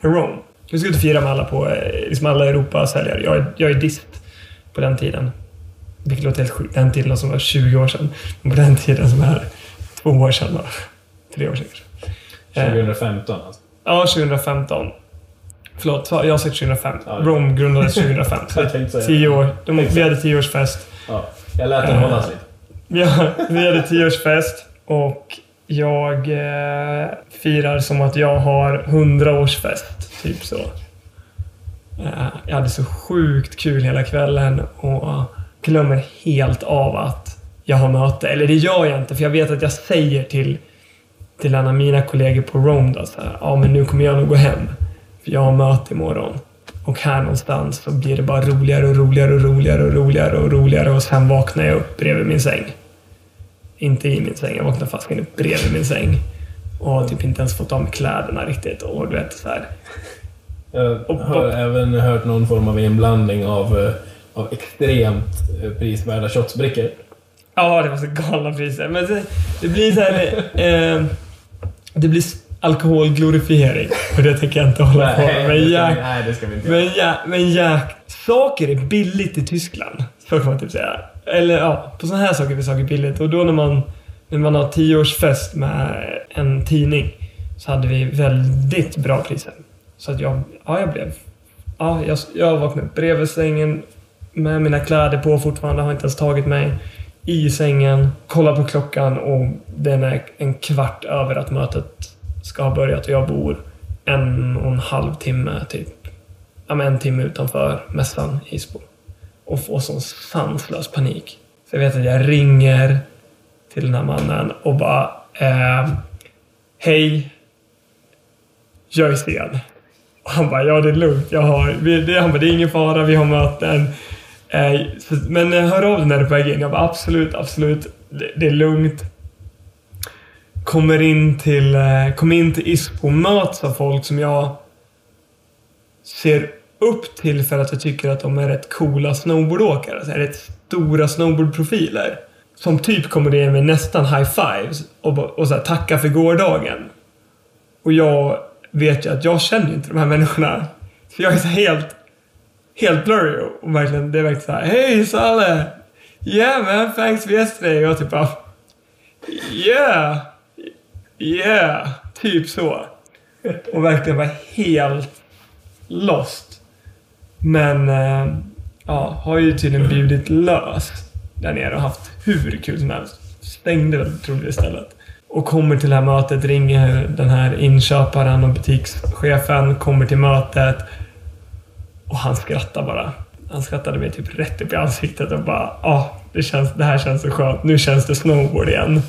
med Rome. Vi och fira med alla på, eh, liksom alla Europa-säljare. Jag är, jag är dist på den tiden. Vilket låter helt sjukt. Den tiden som var 20 år sedan. Men på den tiden som är två år sedan då. Tre år sedan kanske. 2015 alltså. Ja, 2015. Förlåt, jag har sagt 2005. Ja. Rome grundades 2005. Så Jag tänkte säga. tio år. De, vi hade tioårsfest. Ja. Jag lät den hållas lite. Har, vi hade tioårsfest och jag eh, firar som att jag har hundraårsfest. Typ så. Eh, jag hade så sjukt kul hela kvällen och glömmer helt av att jag har möte. Eller det gör jag inte, för jag vet att jag säger till, till en av mina kollegor på Rome då, så här, ja men nu kommer jag nog gå hem. För jag har möte imorgon. Och här någonstans så blir det bara roligare och roligare och roligare och roligare och roligare och sen vaknar jag upp bredvid min säng. Inte i min säng, jag vaknar fast upp bredvid min säng. Och har typ inte ens fått av mig kläderna riktigt och du vet så här. Jag har även hört någon form av inblandning av, eh, av extremt eh, prisvärda shotsbrickor. Ja, det var så galna priser. Men det, det blir så här... Eh, det blir alkoholglorifiering. Och det tänker jag inte hålla på med. Men jäk, nej, det ska vi inte göra. men, jäk, men jäk, saker är billigt i Tyskland. Så kan man typ säga. Eller ja, på sådana här saker blir saker billigt. Och då när man, när man har tioårsfest med en tidning så hade vi väldigt bra priser. Så att jag, ja, jag blev... Ja, jag, jag vaknade upp bredvid sängen med mina kläder på fortfarande, har inte ens tagit mig. I sängen, kollar på klockan och den är en kvart över att mötet ska ha börjat och jag bor en och en halv timme, typ. Ja, men en timme utanför mässan i Isbo. Och får sån sanslös panik. Så jag vet att jag ringer till den här mannen och bara eh, Hej. Jag är sen. Och han bara, ja det är lugnt. Jag har, vi, det, han bara, det är ingen fara, vi har möten. Eh, men eh, hör av dig när du är på väg in. Jag bara, absolut, absolut. Det, det är lugnt. Kommer in till, eh, kommer in till Isbo, möts av folk som jag ser upp till för att jag tycker att de är rätt coola snowboardåkare. Alltså, rätt stora snowboardprofiler. Som typ kommer ner med nästan high fives och, och så här, tackar för gårdagen. Och jag vet ju att jag känner ju inte de här människorna. Så jag är så helt, helt blurry och verkligen, det är verkligen så här, Hej Salle! Yeah man, thanks for yesterday. Och jag typ bara, Yeah! Yeah! Typ så. Och verkligen var helt lost. Men, eh, ja, har ju tydligen bjudit löst där nere och haft hur kul som helst. Stängde väl troligtvis istället. Och kommer till det här mötet, ringer den här inköparen och butikschefen, kommer till mötet och han skrattar bara. han skrattade mig typ rätt upp i ansiktet och bara ah, det, känns, det här känns så skönt. Nu känns det snowboard igen.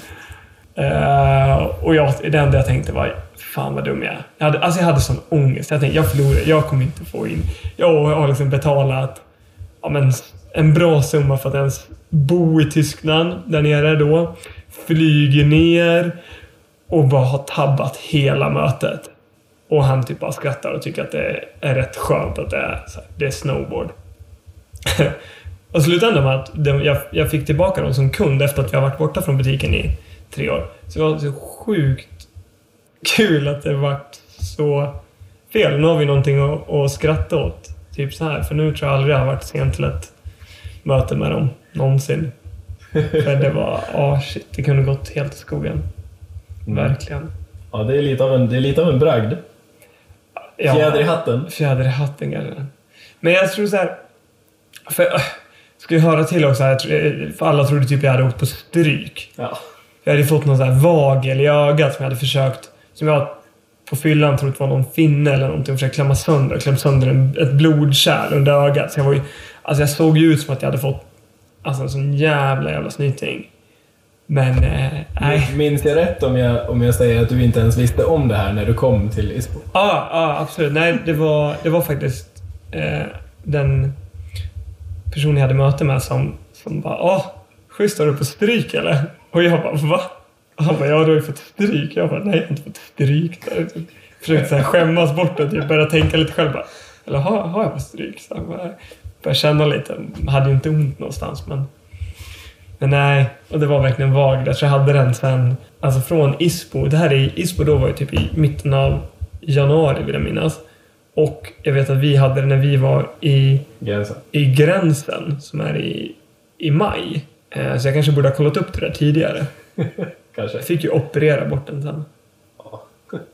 Uh, och jag, det enda jag tänkte var fan vad dum jag är. Jag hade, alltså jag hade sån ångest. Jag tänkte jag förlorar, jag kommer inte få in... Jag har liksom betalat ja, men, en bra summa för att ens bo i Tyskland där nere då. Flyger ner och bara har tabbat hela mötet. Och han typ bara skrattar och tycker att det är rätt skönt att det är, så här, det är snowboard. och slutändan med att de, jag, jag fick tillbaka dem som kund efter att vi har varit borta från butiken i tre år. Så det var så sjukt kul att det vart så fel. Nu har vi någonting att, att skratta åt. Typ så här. För nu tror jag aldrig jag har varit sent till ett möte med dem. Någonsin. För det var, ah shit, det kunde gått helt i skogen. Verkligen. Ja, det är lite av en, det är lite av en bragd. Ja, Fjäder i hatten. Fjäder i hatten kanske. Men jag tror så här. För, äh, ska ju höra till också, tror, för alla trodde typ jag hade åkt på stryk. Ja. Jag hade fått någon sån här vagel i ögat som jag hade försökt, som jag på fyllan trott var någon finne eller någonting och försökt klämma sönder. Klämt sönder en, ett blodkärl under ögat. Så jag var ju, alltså jag såg ju ut som att jag hade fått alltså en sån jävla jävla snyting. Men, eh. Minns jag rätt om jag, om jag säger att du inte ens visste om det här när du kom till Isbo? Ja, ja absolut. Nej, det var, det var faktiskt eh, den personen jag hade möte med som, som bara Åh, schysst, har du på stryk eller? Och jag bara va? Han bara, ja du har ju fått stryk. Jag bara, nej jag har inte fått stryk. Försökte så här skämmas bort det, typ började tänka lite själv bara, eller har, har jag fått stryk? Så jag bara, började känna lite, hade ju inte ont någonstans men men nej, och det var verkligen vagt. Jag tror jag hade den sen, alltså från Isbo. Det här är Isbo då var ju typ i mitten av januari vill jag minnas. Och jag vet att vi hade det när vi var i, Gränsen. i gränsen som är i, i maj. Eh, så jag kanske borde ha kollat upp det där tidigare. Kanske. Jag fick ju operera bort den sen. Ja.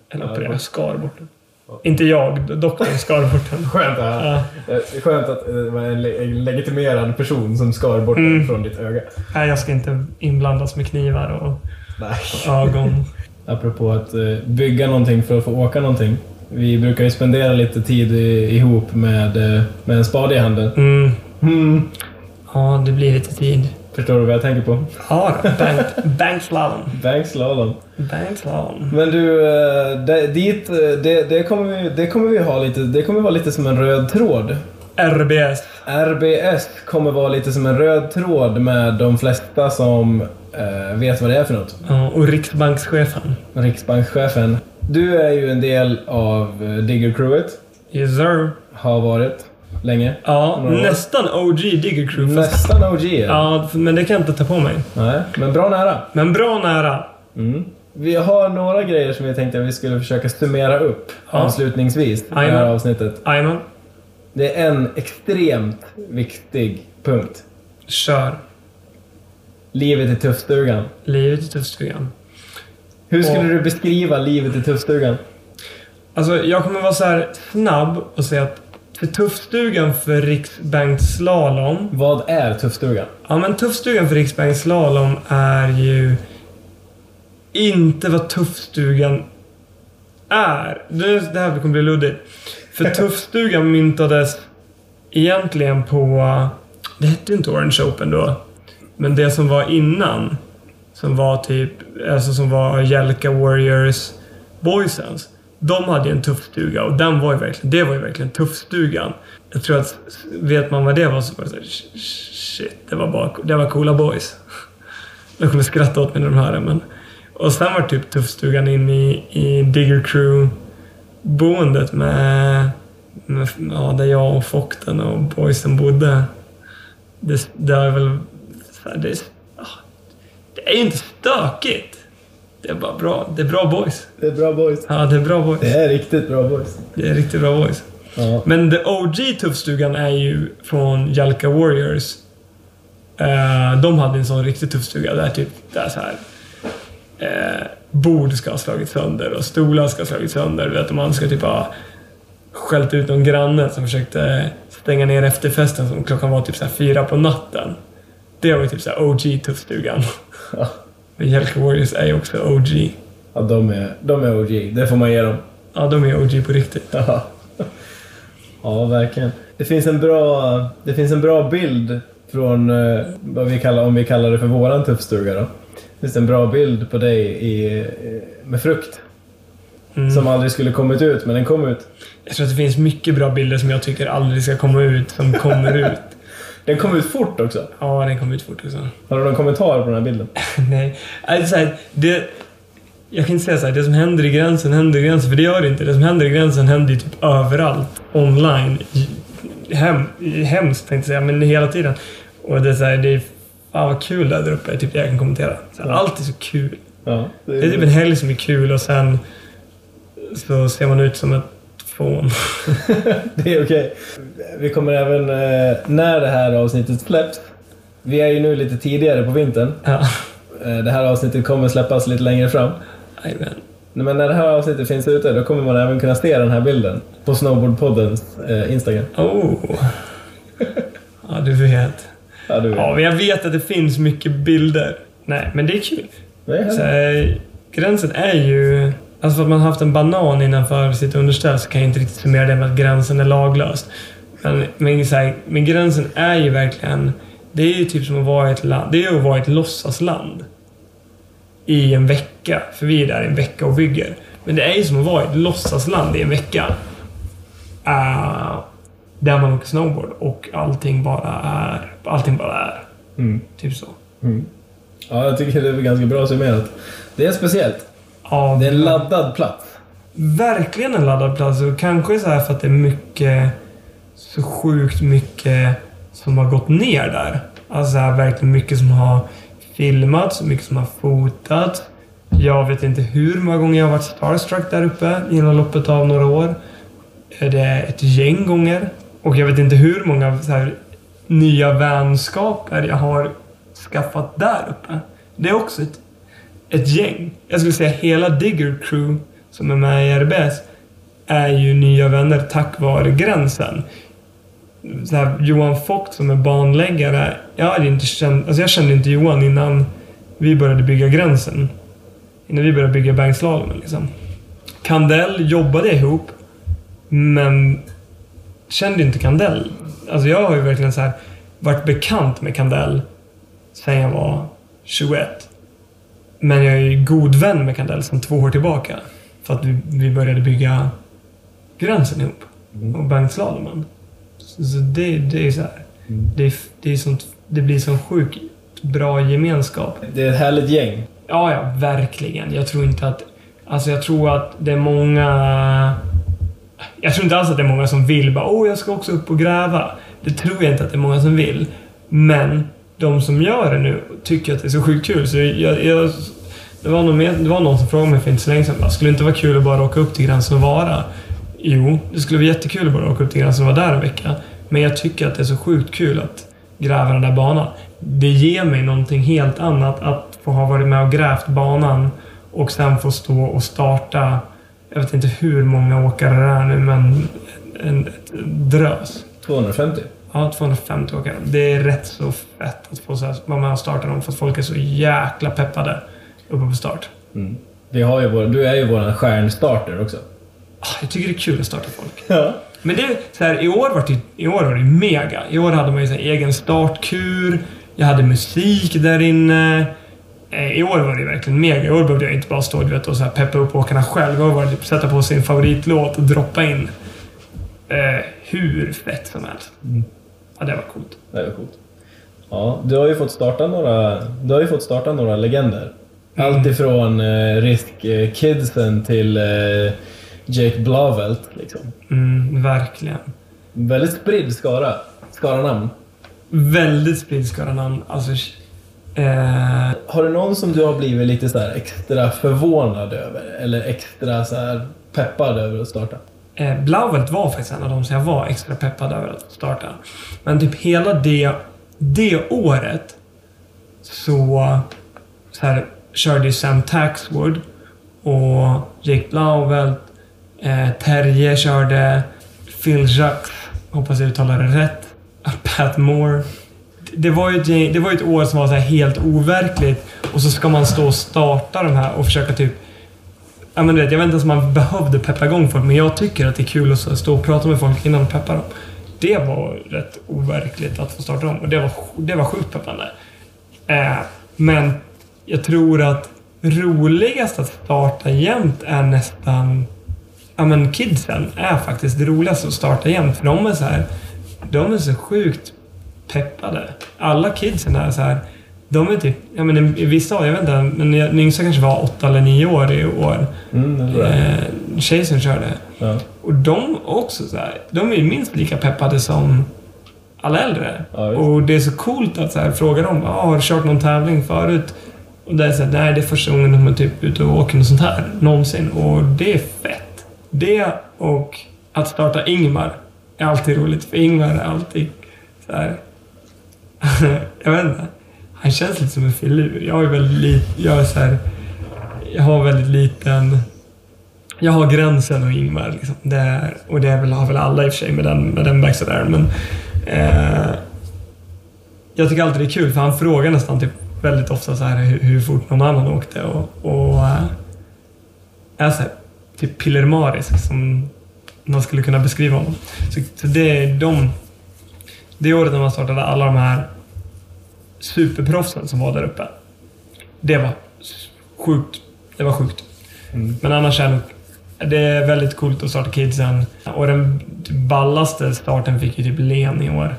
Eller Ja, operera, bra. skar bort den. Ja. Inte jag, doktorn skar bort den. Skönt, höra. Ja. Eh, Skönt att det var en, le- en legitimerad person som skar bort den Mm. från ditt öga. Nej, jag ska inte inblandas med knivar och Nej. ögon. Apropå att eh, bygga någonting för att få åka någonting. Vi brukar ju spendera lite tid ihop med, eh, med en spade i handen. Mm. Mm. Ja, det blir lite tid. Förstår du vad jag tänker på? Ja, bankslalom. Bankslalom. Bankslalom. Men du, eh, det, dit, eh, det, det, kommer vi, det kommer vi ha lite, det kommer vara lite som en röd tråd. RBS. RBS kommer vara lite som en röd tråd med de flesta som eh, vet vad det är för något. Ja, och Riksbankschefen. Riksbankschefen. Du är ju en del av eh, Digger-crewet. Yes sir. Har varit länge. Ja, Några nästan OG Digger Crew. Nästan OG det. ja, men det kan jag inte ta på mig. Nej, men bra nära. Men bra nära. Mm. Vi har några grejer som vi tänkte att vi skulle försöka summera upp Ja. avslutningsvis i det här avsnittet. Jajamän. Det är en extremt viktig punkt. Kör. Livet i tuffstugan. Livet i tuffstugan. Hur skulle Och- du beskriva livet i tuffstugan? Alltså, jag kommer vara så här snabb och säga att tuffstugan för Riksbankslalom Vad är tuffstugan? Ja, men tuffstugan för Riksbank Slalom är ju inte vad tuffstugan är. Det, det här kommer bli luddigt. För tuffstugan myntades egentligen på... Det hette inte Orange Open då. Men det som var innan. Som var typ... Alltså som var Jelka Warriors Boysens. De hade ju en tuffstuga och den var ju verkligen, det var ju verkligen tuffstugan. Jag tror att vet man vad det var så var det så här, shit, det var bara det var coola boys. De kommer skratta åt mig när de hör det men... Och sen var typ tuffstugan in i, i Digger Crew boendet med, med ja, där jag och Fokten och boysen bodde. Det, det är väl... Det är, det är ju inte stökigt. Det är bara bra. Det är bra boys. Det är bra boys. Ja, det är bra boys. Det är riktigt bra boys. Det är riktigt bra boys. Ja. Men the OG tuffstugan är ju från Jalka Warriors. Eh, de hade en sån riktig tuffstuga där typ, där så här. Eh, bord ska ha slagits sönder och stolar ska ha slagits sönder. Vet, man ska typ ha skällt ut någon granne som försökte stänga ner efterfesten som klockan var typ så fyra på natten. Det var ju typ så här OG tuffstugan. Ja. Men Jalka Warriors är ju också OG. Ja, de är, de är OG. Det får man ge dem. Ja, de är OG på riktigt. Ja. Ja, verkligen. Det finns en bra, det finns en bra bild från, eh, vad vi kallar, om vi kallar det för våran tuffstuga då. Det finns en bra bild på dig i, eh, med frukt. Mm. Som aldrig skulle kommit ut, men den kom ut. Jag tror att det finns mycket bra bilder som jag tycker aldrig ska komma ut, som kommer ut. Den kom ut fort också. Ja, den kom ut fort också. Har du någon kommentar på den här bilden? Nej. Alltså, så här, det, jag kan inte säga så här, det som händer i gränsen händer i gränsen, för det gör det inte. Det som händer i gränsen händer ju typ överallt. Online. Hem, hemskt tänkte jag säga, men hela tiden. Och det är så här, det är fan vad kul det är där uppe, typ det jag kan kommentera. Så här, allt är så kul. Ja. Det är typ en helg som är kul och sen så ser man ut som ett fån. Det är okej. Vi kommer även, eh, när det här avsnittet släpps, vi är ju nu lite tidigare på vintern. Ja. Eh, Det här avsnittet kommer släppas lite längre fram. Nej, Men när det här avsnittet finns ute, då kommer man även kunna se den här bilden på Snowboardpoddens eh, Instagram. Oh. Ja, du vet. Ja, du vet. Ja, jag vet att det finns mycket bilder. Nej, men det är kul. Det är Så, eh, gränsen är ju... Alltså för att man har haft en banan innanför sitt underställ så kan jag inte riktigt summera det med att gränsen är laglös. Men, men, så här, men gränsen är ju verkligen... Det är ju typ som att vara i ett land. Det är ju att vara i ett låtsasland. I en vecka. För vi är där i en vecka och bygger. Men det är ju som att vara i ett låtsasland i en vecka. Uh, där man åker snowboard och allting bara är... Allting bara är. Mm. Typ så. Ja, jag tycker det är ganska bra summerat. Det är speciellt. Ja, Det är en laddad plats. verkligen en laddad plats och kanske så här för att det är mycket, så sjukt mycket som har gått ner där. Alltså så här, verkligen mycket som har filmats, mycket som har fotats. Jag vet inte hur många gånger jag har varit starstruck där uppe inom loppet av några år. Det är ett gäng gånger. Och jag vet inte hur många så här, nya vänskaper jag har skaffat där uppe. Det är också ett ett gäng. Jag skulle säga hela Digger Crew som är med i RBS är ju nya vänner tack vare gränsen. Så här, Johan Fogt som är banläggare. Jag, hade inte känt, alltså jag kände inte Johan innan vi började bygga gränsen. Innan vi började bygga Bergslalomen liksom. Kandell jobbade ihop, men kände inte Kandell. Alltså jag har ju verkligen så här varit bekant med Kandell sen jag var 21. Men jag är ju god vän med Kandell sedan två år tillbaka. För att vi, vi började bygga gränsen ihop. Och Bergslalomen. Så, så det, det är så här. Det, är, det, är sånt, det blir sån sjukt bra gemenskap. Det är ett härligt gäng. Ja, ja, verkligen. Jag tror inte att... Alltså jag tror att det är många... Jag tror inte alls att det är många som vill bara åh, jag ska också upp och gräva. Det tror jag inte att det är många som vill. Men de som gör det nu tycker att det är så sjukt kul. Så jag, jag, det, var någon, med- det var någon som frågade mig för inte så länge sedan skulle det inte vara kul att bara åka upp till gränsen och vara? Jo, det skulle vara jättekul att bara åka upp till gränsen och vara där en vecka. Men jag tycker att det är så sjukt kul att gräva den där banan. Det ger mig någonting helt annat att få ha varit med och grävt banan och sen få stå och starta, jag vet inte hur många åkare det är nu, men en, en drös. 250. Ja, 250 åkare. Det är rätt så fett att få så här, vara med och starta dem för att folk är så jäkla peppade uppe på start. Vi har ju vår, du är ju vår stjärnstarter också. Ah, Jag tycker det är kul att starta folk. Ja. Men det så här, i år var det, i år var det mega. I år hade man ju så här, egen startkur. Jag hade musik där inne. Eh, I år var det verkligen mega. I år behövde jag inte bara stå vet, och så här, peppa upp åkarna själv. I år var det typ sätta på sin favoritlåt och droppa in. Eh, hur fett som helst. Ja, det var coolt. Det är coolt. Ja, du har ju fått starta några, du har ju fått starta några legender. Allt ifrån eh, Risk eh, Kidsen till eh, Jake Blavelt. Liksom. Mm, verkligen. Väldigt spridd skara. Namn. Väldigt spridd skara namn. Alltså, eh, Har du någon som du har blivit lite så här extra förvånad över? Eller extra så här peppad över att starta? Eh, Blauvelt var faktiskt en av de som jag var extra peppad över att starta. Men typ hela det, det året så, så här, körde ju Sam Taxwood och Jake Blauvelt, eh, Terje körde, Phil Jacques, hoppas jag uttalar det rätt, Pat Moore. Det var ju ett, det var ett år som var så här helt overkligt och så ska man stå och starta de här och försöka typ Ja, men du vet, jag vet inte ens om man behövde peppa igång folk, men jag tycker att det är kul att stå och prata med folk innan och peppa dem. Det var rätt overkligt att få starta om och det var, det var sjukt peppande. Eh, men jag tror att roligast att starta jämt är nästan... Ja men kidsen är faktiskt det roligaste att starta jämt för de är så här... De är så sjukt peppade. Alla kidsen är så här... De är typ... Ja men i vissa år, jag vet inte, men den yngsta kanske var åtta eller nio år i år. Mm, jag. Eh, tjej som körde. Ja. Och de också så här, de är ju minst lika peppade som alla äldre. Ja, och det är så coolt att så här, fråga dem, ah, har du kört någon tävling förut? Och det är så här, nej det är första gången de är typ ute och åker något sånt här, någonsin. Och det är fett. Det och att starta Ingmar är alltid roligt, för Ingmar är alltid så här. jag vet inte. Han känns lite som en filur. Jag är väldigt lit, jag är så här, jag har väldigt liten jag har gränsen och Ingmar. Liksom. Det är, och det är väl, har väl alla i och för sig med den, med den backstaddaren. Men eh, jag tycker alltid det är kul för han frågar nästan typ väldigt ofta så här hur, hur fort någon annan åkte. Och, och eh, är så här, typ pillermarisk som man skulle kunna beskriva honom. Så, så det är de... Det året när man startade alla de här superproffsen som var där uppe. Det var sjukt. Det var sjukt. Men annars är det, är väldigt coolt att starta kidsen. Och den typ ballaste starten fick ju typ Len i år.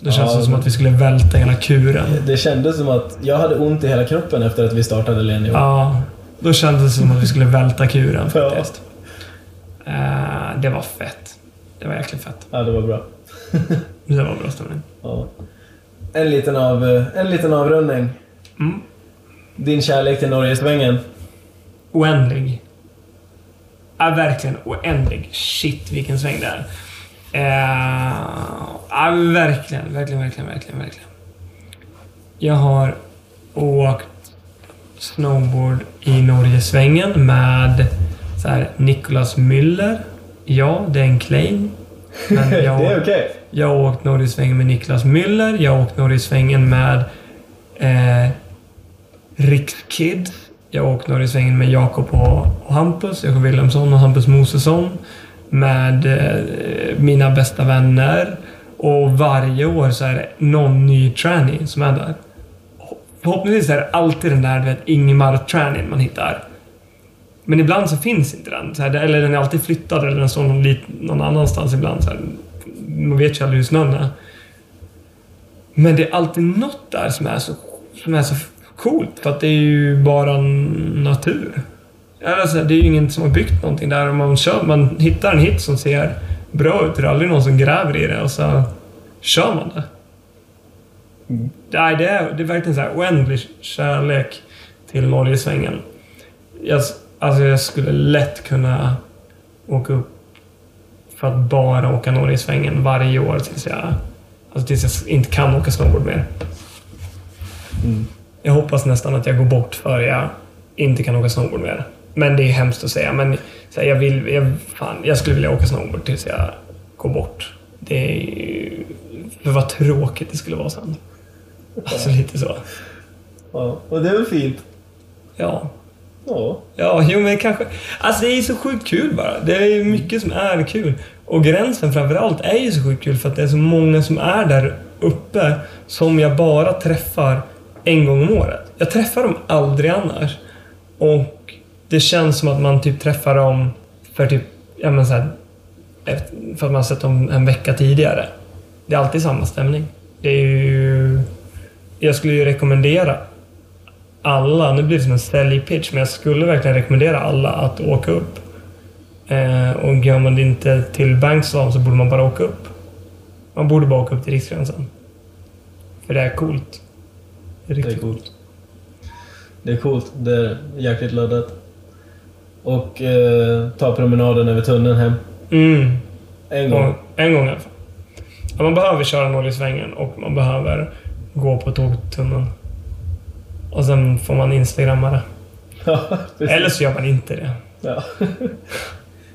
Det känns Ja, som att vi skulle välta hela kuren. Det kändes som att jag hade ont i hela kroppen efter att vi startade Len i år. Ja, då kändes det som att vi skulle välta kuren Ja. faktiskt. Eh, det var fett. Det var jäkligt fett. Ja, det var bra. Det var bra stämning. Ja. En liten, av, eh, en liten avrundning. Mm. Din kärlek till Norgesvängen. Oändlig. Ja, verkligen oändlig. Shit, vilken sväng det är. Eh, ja, verkligen, verkligen, verkligen, verkligen, verkligen. Jag har åkt snowboard i Norgesvängen med så här, Nicolas Müller. Ja, det är en claim. Men det jag, är okej. jag har åkt Norgesvängen med Niklas Müller. Jag har åkt Norgesvängen med eh, Rikskid. Jag har åkt Norgesvängen med Jakob och, och Hampus. Jakob Wilhelmsson och Hampus Mosesson. Med eh, mina bästa vänner. Och varje år så är det någon ny tranny som är där. Förhoppningsvis är det alltid den där du vet, Ingmar-trannyn man hittar. Men ibland så finns inte den. Så här, eller den är alltid flyttad eller den står någon, någon annanstans ibland. Så här, man vet ju aldrig hur snön är. Men det är alltid något där som är så, som är så coolt. För att det är ju bara natur. Alltså, det är ju ingen som har byggt någonting där. Man, kör, man hittar en hit som ser bra ut. Det är aldrig någon som gräver i det och så kör man det. Nej, det är, det är verkligen så här oändlig kärlek till Norgesvängen. Jag, alltså jag skulle lätt kunna åka upp för att bara åka Norgesvängen varje år tills jag, alltså tills jag inte kan åka snowboard mer. Mm. Jag hoppas nästan att jag går bort för jag inte kan åka snowboard mer. Men det är hemskt att säga. Men här, jag, vill, jag, fan, jag skulle vilja åka snowboard tills jag går bort. Det är. För vad tråkigt det skulle vara sen. Alltså lite så. Ja, och det är väl fint. Ja. Ja. Ja, jo men kanske... Alltså det är så sjukt kul bara. Det är ju mycket som är kul. Och gränsen framförallt är ju så sjukt kul för att det är så många som är där uppe som jag bara träffar en gång om året. Jag träffar dem aldrig annars. Och det känns som att man typ träffar dem för typ, ja men så här, för att man har sett dem en vecka tidigare. Det är alltid samma stämning. Det är ju... Jag skulle ju rekommendera alla, nu blir det som en säljpitch, men jag skulle verkligen rekommendera alla att åka upp. Eh, och gör man det inte till Bankstown så borde man bara åka upp. Man borde bara åka upp till Riksgränsen. För det är coolt. Det är Det är coolt. Det är coolt. Det är jäkligt laddat. Och eh, ta promenaden över tunneln hem. Mm. En gång. Och, en gång i alla fall. Ja, man behöver köra Norgesvängen och man behöver gå på tågtunneln. Och sen får man instagramma det. Ja. Eller så gör man inte det. Ja.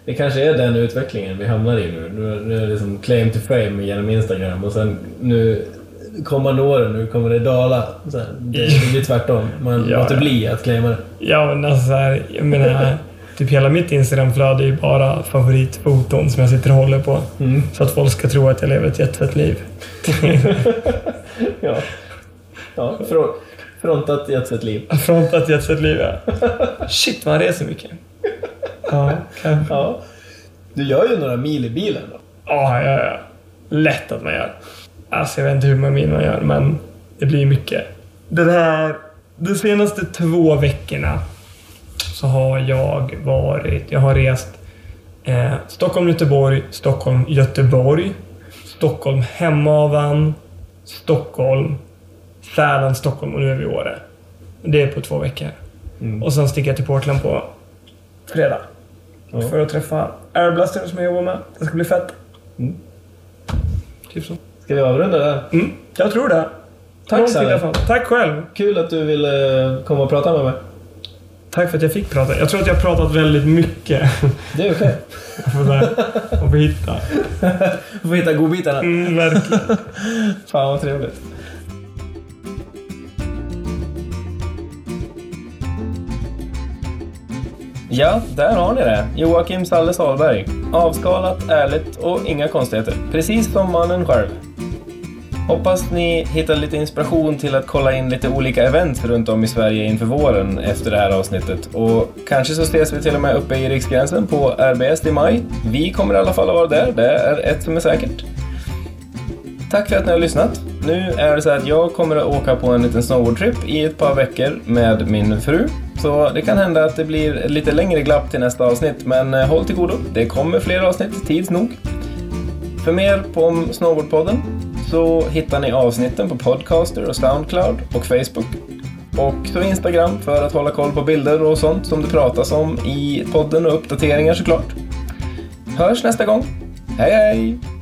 Det kanske är den utvecklingen vi hamnar i nu. Nu, är det som claim to fame genom Instagram och sen nu kommande åren, nu kommer det dala. Så här, det, blir tvärtom. Man Ja, låter bli att claima det. Ja, men alltså så här, jag menar... typ hela mitt Instagramflöde är ju bara favoritfoton som jag sitter och håller på. Mm. Så att folk ska tro att jag lever ett jättefett liv. Ja. Ja, frå, frontat jetset liv. Frontat jetset liv, ja. Shit, man reser mycket. Ja, kan... Ja. Du gör ju några mil i bilen då. ja, ja, ja. Lätt att man gör. Alltså, jag vet inte hur många mil man gör, men det blir mycket. Den här... De senaste två veckorna så har jag varit... Jag har rest eh, Stockholm, Göteborg, Stockholm, Göteborg, Stockholm, Hemavan, Stockholm, Sälen, Stockholm och nu är vi i Åre. Det är på två veckor. Mm. Och sen sticker jag till Portland på fredag. Ja. För att träffa Airblaster som jag jobbar med. Det ska bli fett. Mm. Typ så. Ska vi avrunda där? Mm, jag tror det. Tack, fall. Tack själv. Kul att du ville komma och prata med mig. Tack för att jag fick prata. Jag tror att jag har pratat väldigt mycket. Det är okej. Där- jag får hitta. Får hitta godbitarna. Mm, verkligen. Fan vad trevligt. Ja, där har ni det. Joakim Salle Salberg. Avskalat, ärligt och inga konstigheter. Precis som mannen själv. Hoppas ni hittar lite inspiration till att kolla in lite olika events runt om i Sverige inför våren efter det här avsnittet. Och kanske så ses vi till och med uppe i Riksgränsen på RBS i maj. Vi kommer i alla fall att vara där, det är ett som är säkert. Tack för att ni har lyssnat. Nu är det så att jag kommer att åka på en liten snowboardtrip i ett par veckor med min fru. Så det kan hända att det blir lite längre glapp till nästa avsnitt, men eh, håll till godo. Det kommer fler avsnitt tids nog. För mer på om Snowboardpodden så hittar ni avsnitten på Podcaster och Soundcloud och Facebook. Och så Instagram för att hålla koll på bilder och sånt som det pratas om i podden och uppdateringar såklart. Hörs nästa gång. Hej hej!